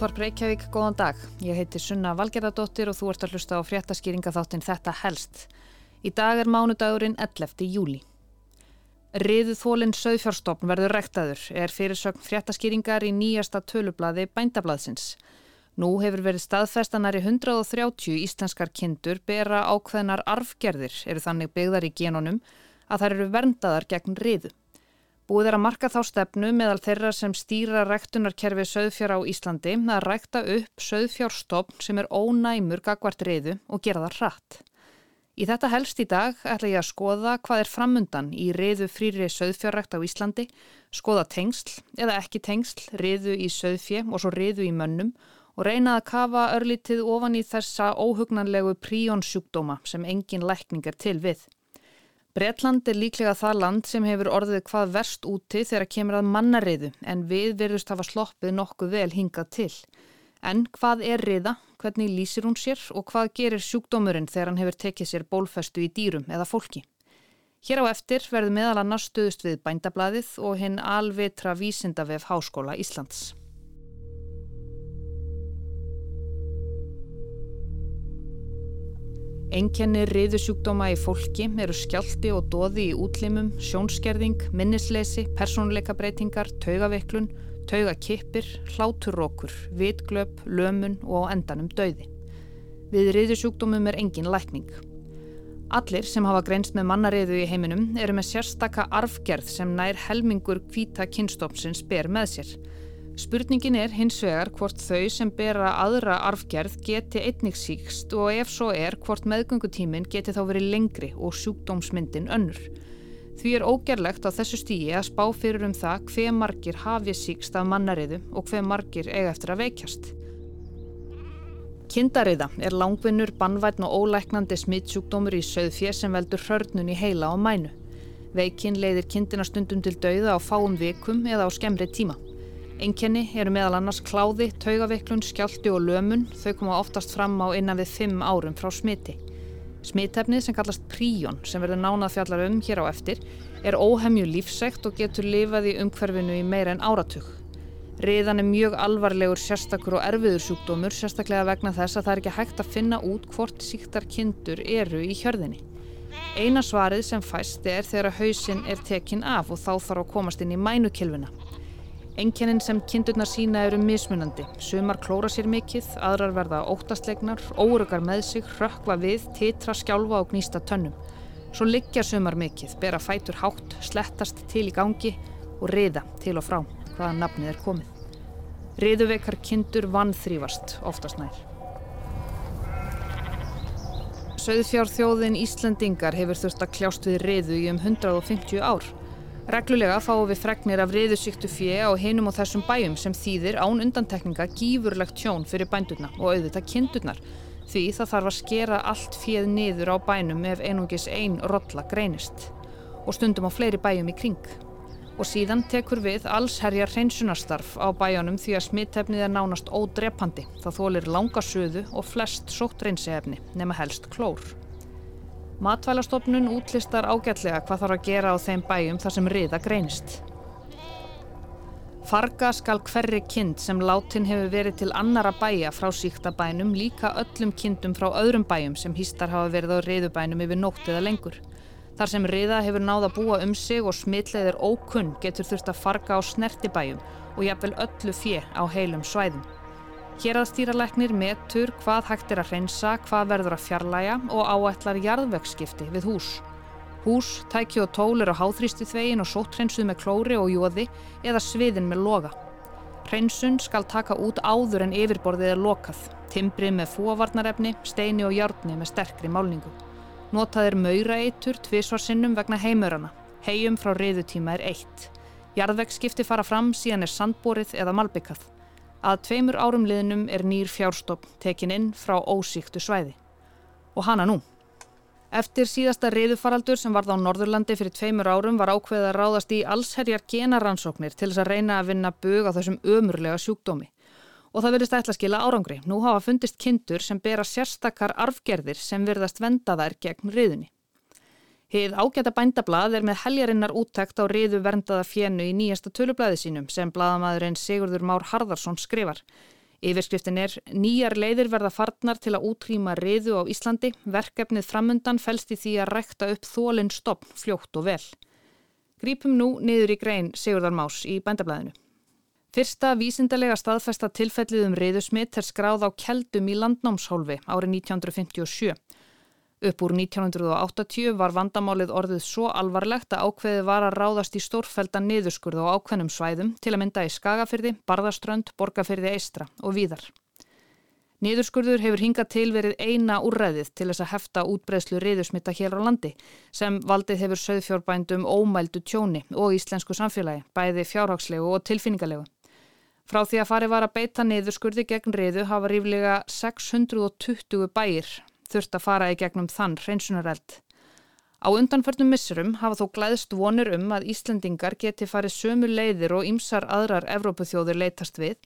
Útvarp Reykjavík, góðan dag. Ég heiti Sunna Valgerðardóttir og þú ert að hlusta á fréttaskýringa þáttinn Þetta helst. Í dag er mánudagurinn 11. júli. Riðu þólinn söðfjárstofn verður rektaður er fyrirsögn fréttaskýringar í nýjasta tölublaði bændablaðsins. Nú hefur verið staðfestanar í 130 íslenskar kindur bera ákveðnar arfgerðir eru þannig byggðar í genónum að þær eru verndaðar gegn riðu. Búið er að marka þá stefnu meðal þeirra sem stýra ræktunarkerfi söðfjár á Íslandi að rækta upp söðfjárstofn sem er ónæmur gagvart reyðu og gera það hratt. Í þetta helst í dag ætla ég að skoða hvað er framundan í reyðu frýri söðfjárrækt á Íslandi, skoða tengsl eða ekki tengsl, reyðu í söðfjö og svo reyðu í mönnum og reyna að kafa örlítið ofan í þessa óhugnanlegu príonsjúkdóma sem engin lækning er til við. Bretland er líklega það land sem hefur orðið hvað verst úti þegar kemur að mannariðu en við verðust hafa sloppið nokkuð vel hingað til. En hvað er riða, hvernig lýsir hún sér og hvað gerir sjúkdómurinn þegar hann hefur tekið sér bólfestu í dýrum eða fólki? Hér á eftir verður meðal annars stuðust við bændablaðið og hinn alvitra vísindavef Háskóla Íslands. Enkenni riðusjúkdóma í fólki eru skjálti og doði í útlimum, sjónskerðing, minnisleysi, persónuleikabreitingar, taugaveiklun, taugakippir, hláturrókur, vitglöp, lömun og endanum dauði. Við riðusjúkdómum er engin lækning. Allir sem hafa greinst með mannariðu í heiminum eru með sérstaka arfgerð sem nær helmingur hvita kynstofnsins ber með sér. Spurningin er hins vegar hvort þau sem bera aðra arfgerð geti einnig síkst og ef svo er hvort meðgöngutímin geti þá verið lengri og sjúkdómsmyndin önnur. Því er ógerlegt á þessu stígi að spá fyrir um það hver margir hafi síkst af mannariðu og hver margir eiga eftir að veikjast. Kindariða er langvinnur, bannvætn og ólæknandi smittsjúkdómur í söðfjö sem veldur hörnun í heila og mænu. Veikinn leiðir kindina stundum til dauða á fáum vikum eða á skemmri tíma. Enkenni eru meðal annars kláði, taugaveiklun, skjálti og lömun. Þau koma oftast fram á innan við 5 árum frá smiti. Smittefnið sem kallast príjón, sem verður nánað fjallar um hér á eftir, er óhemju lífsækt og getur lifað í umhverfinu í meira en áratug. Riðan er mjög alvarlegur sérstakur og erfiður sjúkdómur, sérstaklega vegna þess að það er ekki hægt að finna út hvort síktar kindur eru í hjörðinni. Eina svarið sem fæst er þegar hausin er tekinn af og þá þarf að komast inn í mænukilvina. Enkennin sem kindurnar sína eru mismunandi. Sumar klóra sér mikill, aðrar verða óttastlegnar, órugar með sig, rökkva við, titra, skjálfa og gnýsta tönnum. Svo liggja sumar mikill, bera fætur hátt, slettast til í gangi og riða til og frá hvaða nafnið er komið. Riðuveikar kindur vannþrýfast oftast nær. Söðfjárþjóðin Íslandingar hefur þurft að kljást við riðu í um 150 ár. Reglulega fáum við fregnir af riðusíktu fjö á hinum og þessum bæjum sem þýðir án undantekninga gífurlegt tjón fyrir bændurna og auðvitað kindurnar því það þarf að skera allt fjöð niður á bænum ef einungis einn rolla greinist og stundum á fleiri bæjum í kring. Og síðan tekur við allsherjar hreinsunarstarf á bæjanum því að smittefnið er nánast ódrepandi. Það þólir langa söðu og flest sótt reynsefni nema helst klór. Matvælastofnun útlistar ágætlega hvað þarf að gera á þeim bæjum þar sem riða greinist. Farga skal hverri kind sem látin hefur verið til annara bæja frá síktabænum líka öllum kindum frá öðrum bæjum sem hýstar hafa verið á riðubænum yfir nótt eða lengur. Þar sem riða hefur náða búa um sig og smitleðir ókunn getur þurft að farga á snertibæjum og jafnvel öllu fjö á heilum svæðum. Hérastýraleknir metur hvað hægt er að hreinsa, hvað verður að fjarlæga og áætlar jarðvegskipti við hús. Hús, tæki og tól eru á háþrýsti þvegin og sótthreinsuð með klóri og jóði eða sviðin með loga. Hreinsun skal taka út áður en yfirborðið er lokað, timbrið með fóavarnarefni, steini og járni með sterkri málningu. Notað er mauraeitur tvísvarsinnum vegna heimurana. Hegjum frá riðutíma er eitt. Jarðvegskipti fara fram síðan er sandborið eða malbyggað. Að tveimur árum liðnum er nýr fjárstopp tekin inn frá ósíktu svæði. Og hana nú. Eftir síðasta reyðufaraldur sem varð á Norðurlandi fyrir tveimur árum var ákveðið að ráðast í allsherjar genaransóknir til þess að reyna að vinna bög á þessum ömurlega sjúkdómi. Og það verðist ætla að skila árangri. Nú hafa fundist kindur sem bera sérstakar arfgerðir sem verðast venda þær gegn reyðunni. Hið ágæta bændablað er með heljarinnar úttækt á riðu verndaða fjennu í nýjasta tölublaði sínum sem bladamæðurinn Sigurður Már Harðarsson skrifar. Yfirskriftin er nýjar leiðir verða farnar til að útrýma riðu á Íslandi. Verkefnið framundan fælst í því að rekta upp þólinn stopp fljótt og vel. Grípum nú niður í grein Sigurðar Más í bændablaðinu. Fyrsta vísindarlega staðfesta tilfellið um riðusmitt er skráð á Keldum í landnámshólfi árið 1957. Upp úr 1980 var vandamálið orðið svo alvarlegt að ákveði var að ráðast í stórfælda niðurskurð á ákveðnum svæðum til að mynda í Skagafyrði, Barðaströnd, Borgafyrði Eistra og víðar. Niðurskurður hefur hingað til verið eina úrræðið til þess að hefta útbreðslu riðusmitta hér á landi sem valdið hefur söðfjórbændum ómældu tjóni og íslensku samfélagi, bæði fjárhagslegu og tilfinningalegu. Frá því að farið var að beita niðurskurði gegn riðu hafa ríflega 620 bæir þurft að fara í gegnum þann hreinsunareld. Á undanförnum missurum hafa þó glæðst vonir um að Íslendingar geti farið sömu leiðir og ymsar aðrar Evrópuþjóður leytast við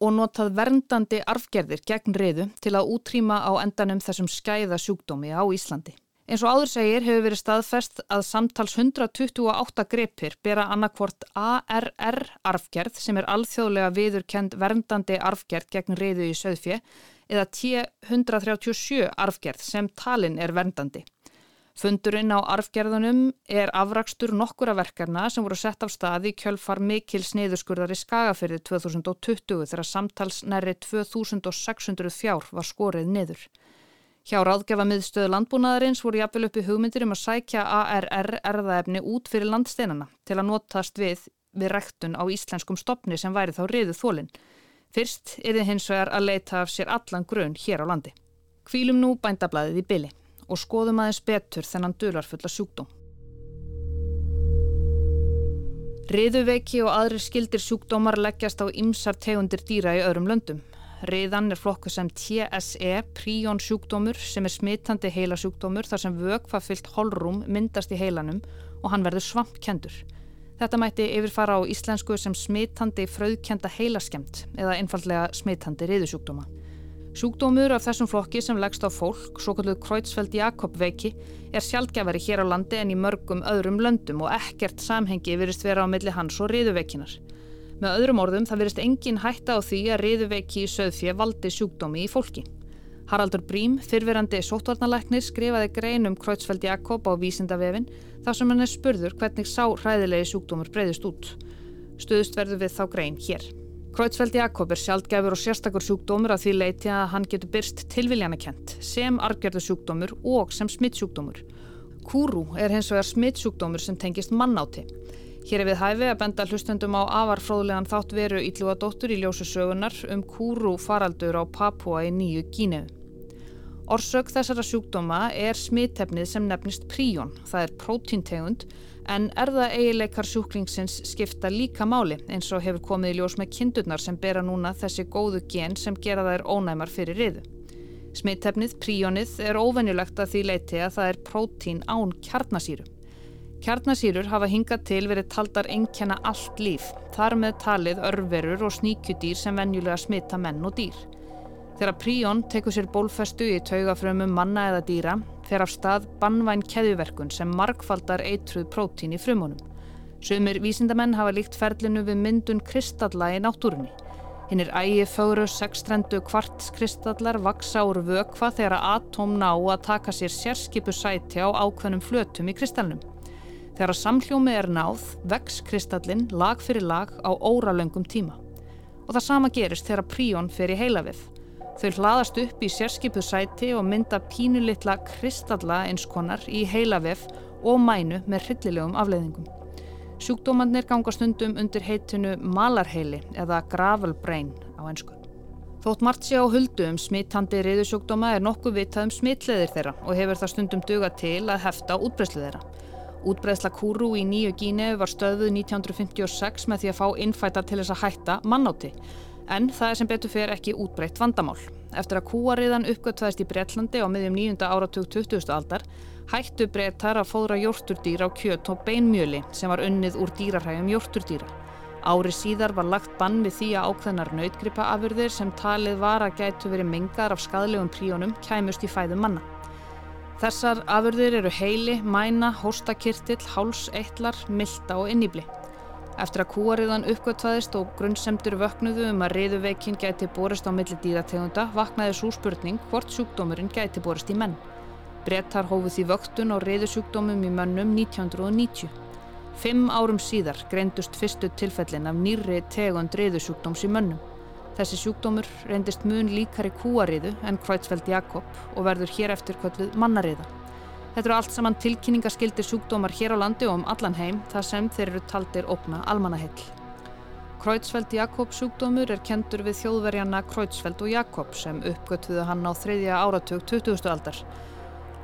og notað verndandi arfgerðir gegn riðu til að útrýma á endanum þessum skæða sjúkdómi á Íslandi. Eins og áður segir hefur verið staðfest að samtals 128 grepir bera annarkvort ARR arfgerð sem er alþjóðlega viðurkend verndandi arfgerð gegn riðu í söðfje eða T137 arfgerð sem talin er verndandi. Fundurinn á arfgerðunum er afrakstur nokkura verkefna sem voru sett af staði kjölfar mikil sniðuskurðar í Skagafyrði 2020 þegar samtals næri 2600 fjár var skorið niður. Hjá ráðgefa miðstöðu landbúnaðarins voru jafnvel uppi hugmyndir um að sækja ARR erðaefni út fyrir landsteinana til að notast við við rektun á íslenskum stopni sem væri þá riðu þólinn. Fyrst er þið hins vegar að leita af sér allan grunn hér á landi. Kvílum nú bændablaðið í byli og skoðum aðeins betur þennan dularfulla sjúkdóm. Riðuveiki og aðri skildir sjúkdómar leggjast á ymsar tegundir dýra í öðrum löndum. Riðan er flokku sem TSE, príón sjúkdómur, sem er smittandi heilasjúkdómur þar sem vökfafyllt holrúm myndast í heilanum og hann verður svampkendur. Þetta mætti yfirfara á íslensku sem smittandi fröðkenda heilaskemt eða einfallega smittandi riðusjúkdóma. Sjúkdómur af þessum flokki sem leggst á fólk, svo kalluð Kreutzfeldt-Jakob veiki, er sjálfgefari hér á landi en í mörgum öðrum löndum og ekkert samhengi virist vera á milli hans og riðuveikinar. Með öðrum orðum það virist engin hætta á því að riðuveiki í söðfjö valdi sjúkdómi í fólki. Haraldur Brím, fyrverandi sóttvarnalæknir, skrifaði grein um Kreutzfeldt-Jakob á vísindavefin þar sem hann er spurður hvernig sá hræðilegi sjúkdómur breyðist út. Stöðust verður við þá grein hér. Kreutzfeldt-Jakob er sjálfgefur og sérstakur sjúkdómur að því leiti að hann getur byrst tilviljanakent sem argjörðu sjúkdómur og sem smittsjúkdómur. Kúrú er hins vegar smittsjúkdómur sem tengist mannáti. Hér er við hæfi að benda hlustendum á afarfróðlegan þátt veru Ílluadóttur í ljósu sögunar um kúrú faraldur á Papua í nýju Gíneu. Orsök þessara sjúkdóma er smittefnið sem nefnist príón, það er prótíntegund, en erða eigileikar sjúklingsins skipta líka máli eins og hefur komið í ljós með kindurnar sem bera núna þessi góðu gen sem gera þær ónæmar fyrir riðu. Smittefnið, príónið, er óvenjulegt að því leiti að það er prótín án kjarnasýru. Kjarnasýrur hafa hingað til verið taldar einnkjana allt líf, þar með talið örverur og sníkjudýr sem venjulega smitta menn og dýr. Þegar príón tekur sér bólfestu í taugafrömmum manna eða dýra fer af stað bannvæn keðjuverkun sem markfaldar eitruð prótín í frumunum. Sumir vísindamenn hafa líkt ferlinu við myndun kristalla í náttúrunni. Hinn er ægi fóru sextrendu kvartskristallar vaksa úr vökva þegar atóm ná að taka sér sérskipu sæti á ákveðnum flötum í kristallnum. Þegar samhljómi er náð, vex kristallin lag fyrir lag á óralöngum tíma. Og það sama gerist þegar príón fer í heilavið. Þau hlaðast upp í sérskipuð sæti og mynda pínulitla kristalla einskonar í heilavef og mænu með hryllilegum afleiðingum. Sjúkdómannir ganga stundum undir heitinu malarheili eða gravel brain á einsku. Þótt margt sé á huldu um smittandi reyðusjúkdóma er nokkuð vitað um smittleðir þeirra og hefur það stundum duga til að hefta útbreyslu þeirra. Útbreysla kúru í nýju Gínu var stöðuð 1956 með því að fá innfæta til þess að hætta mannáti En það er sem betur fyrir ekki útbreytt vandamál. Eftir að kúariðan uppgötvaðist í Breitlandi á miðjum nýjunda áratug 20. aldar hættu breytar að fóðra jórturdýra á kjöt og beinmjöli sem var unnið úr dýrarhægum jórturdýra. Ári síðar var lagt bann við því að ákveðnar nautgripaafurðir sem talið var að gætu verið mengar af skadlegum príónum kæmust í fæðum manna. Þessar afurðir eru heili, mæna, hóstakirtill, háls, eitlar, milda og innýbli. Eftir að kúariðan uppgötvaðist og grunnsemdur vöknuðu um að riðuveikin gæti borist á milli dýrategunda vaknaði svo spurning hvort sjúkdómurinn gæti borist í menn. Brettar hófuð því vöktun á riðusjúkdómum í mönnum 1990. Fimm árum síðar greindust fyrstu tilfellin af nýri tegund riðusjúkdóms í mönnum. Þessi sjúkdómur reyndist mun líkari kúariðu en Kreutzfeldt Jakob og verður hér eftir kvölduð mannariða. Þetta eru allt saman tilkynningaskildir sjúkdómar hér á landi og um allan heim þar sem þeir eru taldir opna almanaheil. Kreutzfeldt Jakob sjúkdómur er kentur við þjóðverjana Kreutzfeldt og Jakob sem uppgötvuðu hann á þriðja áratug 20. aldar.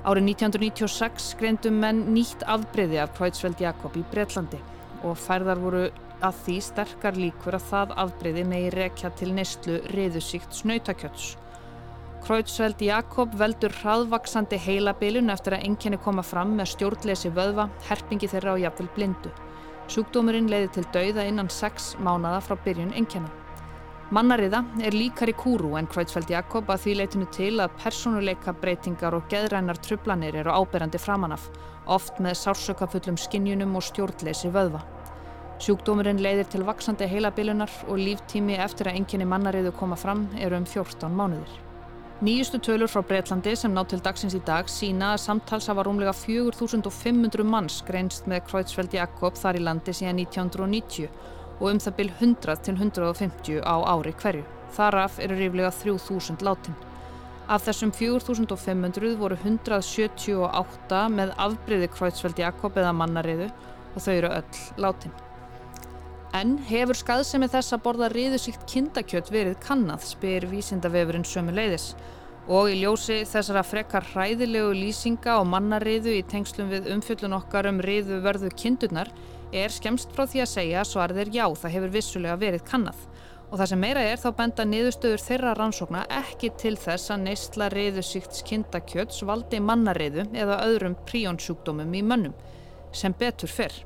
Árið 1996 greindum menn nýtt afbreyði af Kreutzfeldt Jakob í Breitlandi og færðar voru að því sterkar líkur að það afbreyði megi rekja til neistlu riðusíkt snöytakjöts. Kreutzfeldt Jakob veldur hraðvaksandi heilabilun eftir að enginni koma fram með stjórnleysi vöðva, herpingi þeirra og jafnvel blindu. Sjúkdómurinn leiði til dauða innan 6 mánada frá byrjun enginna. Mannariða er líkar í kúru en Kreutzfeldt Jakob að því leitinu til að personuleika breytingar og geðrænar trublanir eru áberandi framanaf, oft með sársökafullum skinnjunum og stjórnleysi vöðva. Sjúkdómurinn leiðir til vaksandi heilabilunar og líftími eftir að enginni mannariðu koma fram eru um 14 mánuðir. Nýjustu tölur frá Breitlandi sem ná til dagsins í dag sína að samtals hafa rúmlega 4500 manns greinst með Kreutzfeldt Jakob þar í landi síðan 1990 og um það byrj 100 til 150 á ári hverju. Þaraf eru ríflega 3000 látin. Af þessum 4500 voru 178 með afbreyði Kreutzfeldt Jakob eða mannariðu og þau eru öll látin. En hefur skaðsemi þess að borða riðusíkt kindakjött verið kannad, spyr vísindavefurinn sömu leiðis. Og í ljósi þessara frekar hræðilegu lýsinga og mannariðu í tengslum við umfjöllun okkar um riðu verðu kindurnar er skemst frá því að segja að svarð er já, það hefur vissulega verið kannad. Og það sem meira er þá benda niðurstöður þeirra rannsókna ekki til þess að neistla riðusíkt kindakjötts valdi mannariðu eða öðrum príonsjúkdómum í mönnum, sem betur fyrr.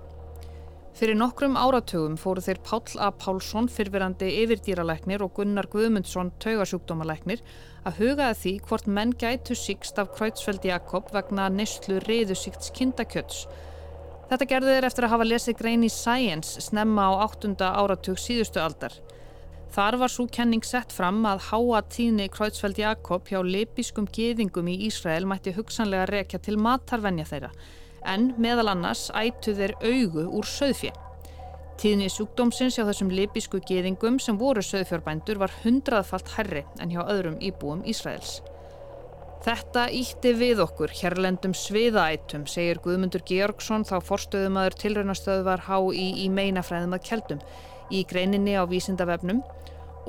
Fyrir nokkrum áratugum fóru þeir Páll A. Pálsson, fyrfirandi yfirdýralæknir og Gunnar Guðmundsson, taugasjúkdómalæknir, að hugaði því hvort menn gætu síkst af Kreutzfeldt Jakob vegna nýstlu reyðusíkts kindakjöts. Þetta gerði þeir eftir að hafa lesið grein í Science snemma á 8. áratug síðustu aldar. Þar var svo kenning sett fram að háa tíðni Kreutzfeldt Jakob hjá lepiskum geðingum í Ísrael mætti hugsanlega rekja til matarvenja þeirra en meðal annars ættu þeir augu úr söðfjö. Tíðni sjúkdómsins hjá þessum lipisku geðingum sem voru söðfjörbændur var hundraðfalt herri en hjá öðrum íbúum Ísraels. Þetta ítti við okkur hérlendum sviðaætum, segir Guðmundur Georgsson þá forstöðumadur tilraunastöðvar HÍ í meinafræðum að keldum í greininni á vísindavefnum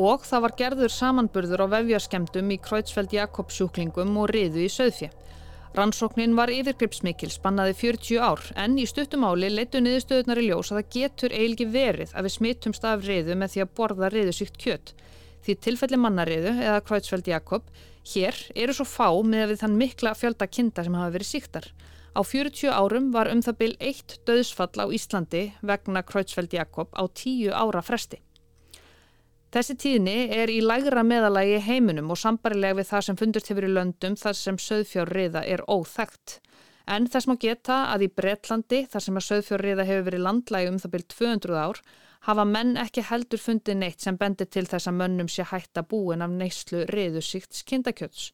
og það var gerður samanburður á vefjaskemdum í Kreutzfeldt Jakob sjúklingum og riðu í söðfjö. Rannsóknin var yfirgripsmikil, spannaði 40 ár, en í stuttumáli leitu niðurstöðunar í ljós að það getur eiginlega verið að við smittumst af riðu með því að borða riðusíkt kjött. Því tilfelli mannariðu, eða Kreutzfeldt Jakob, hér eru svo fá með við þann mikla fjölda kinda sem hafa verið síktar. Á 40 árum var um það byl eitt döðsfall á Íslandi vegna Kreutzfeldt Jakob á 10 ára fresti. Þessi tíðni er í lægra meðalagi heiminum og sambarilega við það sem fundurt hefur í löndum þar sem söðfjárriða er óþægt. En þess má geta að í Breitlandi, þar sem að söðfjárriða hefur verið landlægi um það byrj 200 ár, hafa menn ekki heldur fundið neitt sem bendir til þess að mönnum sé hætta búin af neyslu riðusíkt skindakjöts.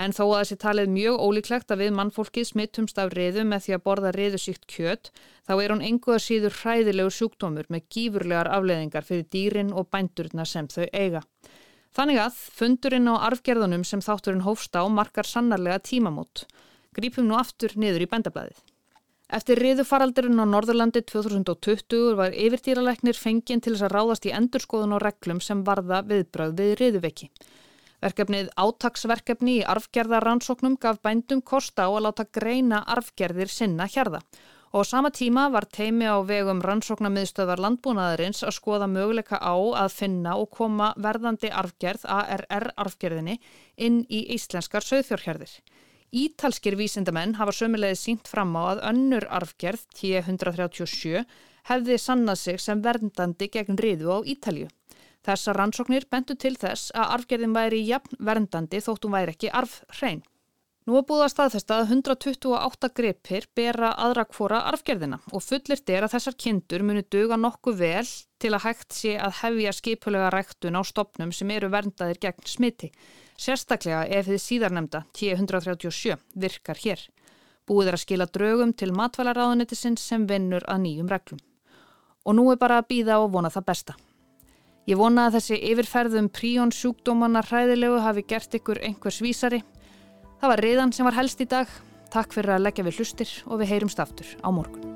En þó að þessi talið mjög ólíklegt að við mannfólkið smittumst af riðu með því að borða riðusíkt kjött, þá er hún enguða síður hræðilegu sjúkdómur með gífurlegar afleðingar fyrir dýrin og bændurna sem þau eiga. Þannig að fundurinn á arfgerðunum sem þátturinn hófst á markar sannarlega tímamót. Grípum nú aftur niður í bændablaðið. Eftir riðufaraldurinn á Norðurlandi 2020 var yfirdýralæknir fenginn til þess að ráðast í endurskoðun og reglum sem varða viðbröð við riðuveki. Verkefnið átaksverkefni í arfgerðarrannsóknum gaf bændum kosta á að láta greina arfgerðir sinna hjarða og á sama tíma var teimi á vegum rannsóknamiðstöðar landbúnaðarins að skoða möguleika á að finna og koma verðandi arfgerð ARR arfgerðinni inn í íslenskar söðfjórhjörðir. Ítalskir vísindamenn hafa sömulegið sínt fram á að önnur arfgerð, T137, hefði sannað sig sem verndandi gegn riðu á Ítalju. Þessar rannsóknir bentu til þess að arfgerðin væri jafn verndandi þótt hún væri ekki arfhrein. Nú er búið að staðfesta að 128 gripir bera aðra hvora arfgerðina og fullirt er að þessar kindur muni duga nokkuð vel til að hægt sé að hefja skipulega ræktun á stopnum sem eru verndaðir gegn smiti. Sérstaklega ef þið síðarnemda T137 virkar hér. Búið er að skila draugum til matvælaráðunitisins sem vinnur að nýjum reglum. Og nú er bara að býða og vona það besta. Ég vona að þessi yfirferðum príón sjúkdómanna hræðilegu hafi gert ykkur einhvers vísari Það var reyðan sem var helst í dag. Takk fyrir að leggja við hlustir og við heyrumst aftur á morgun.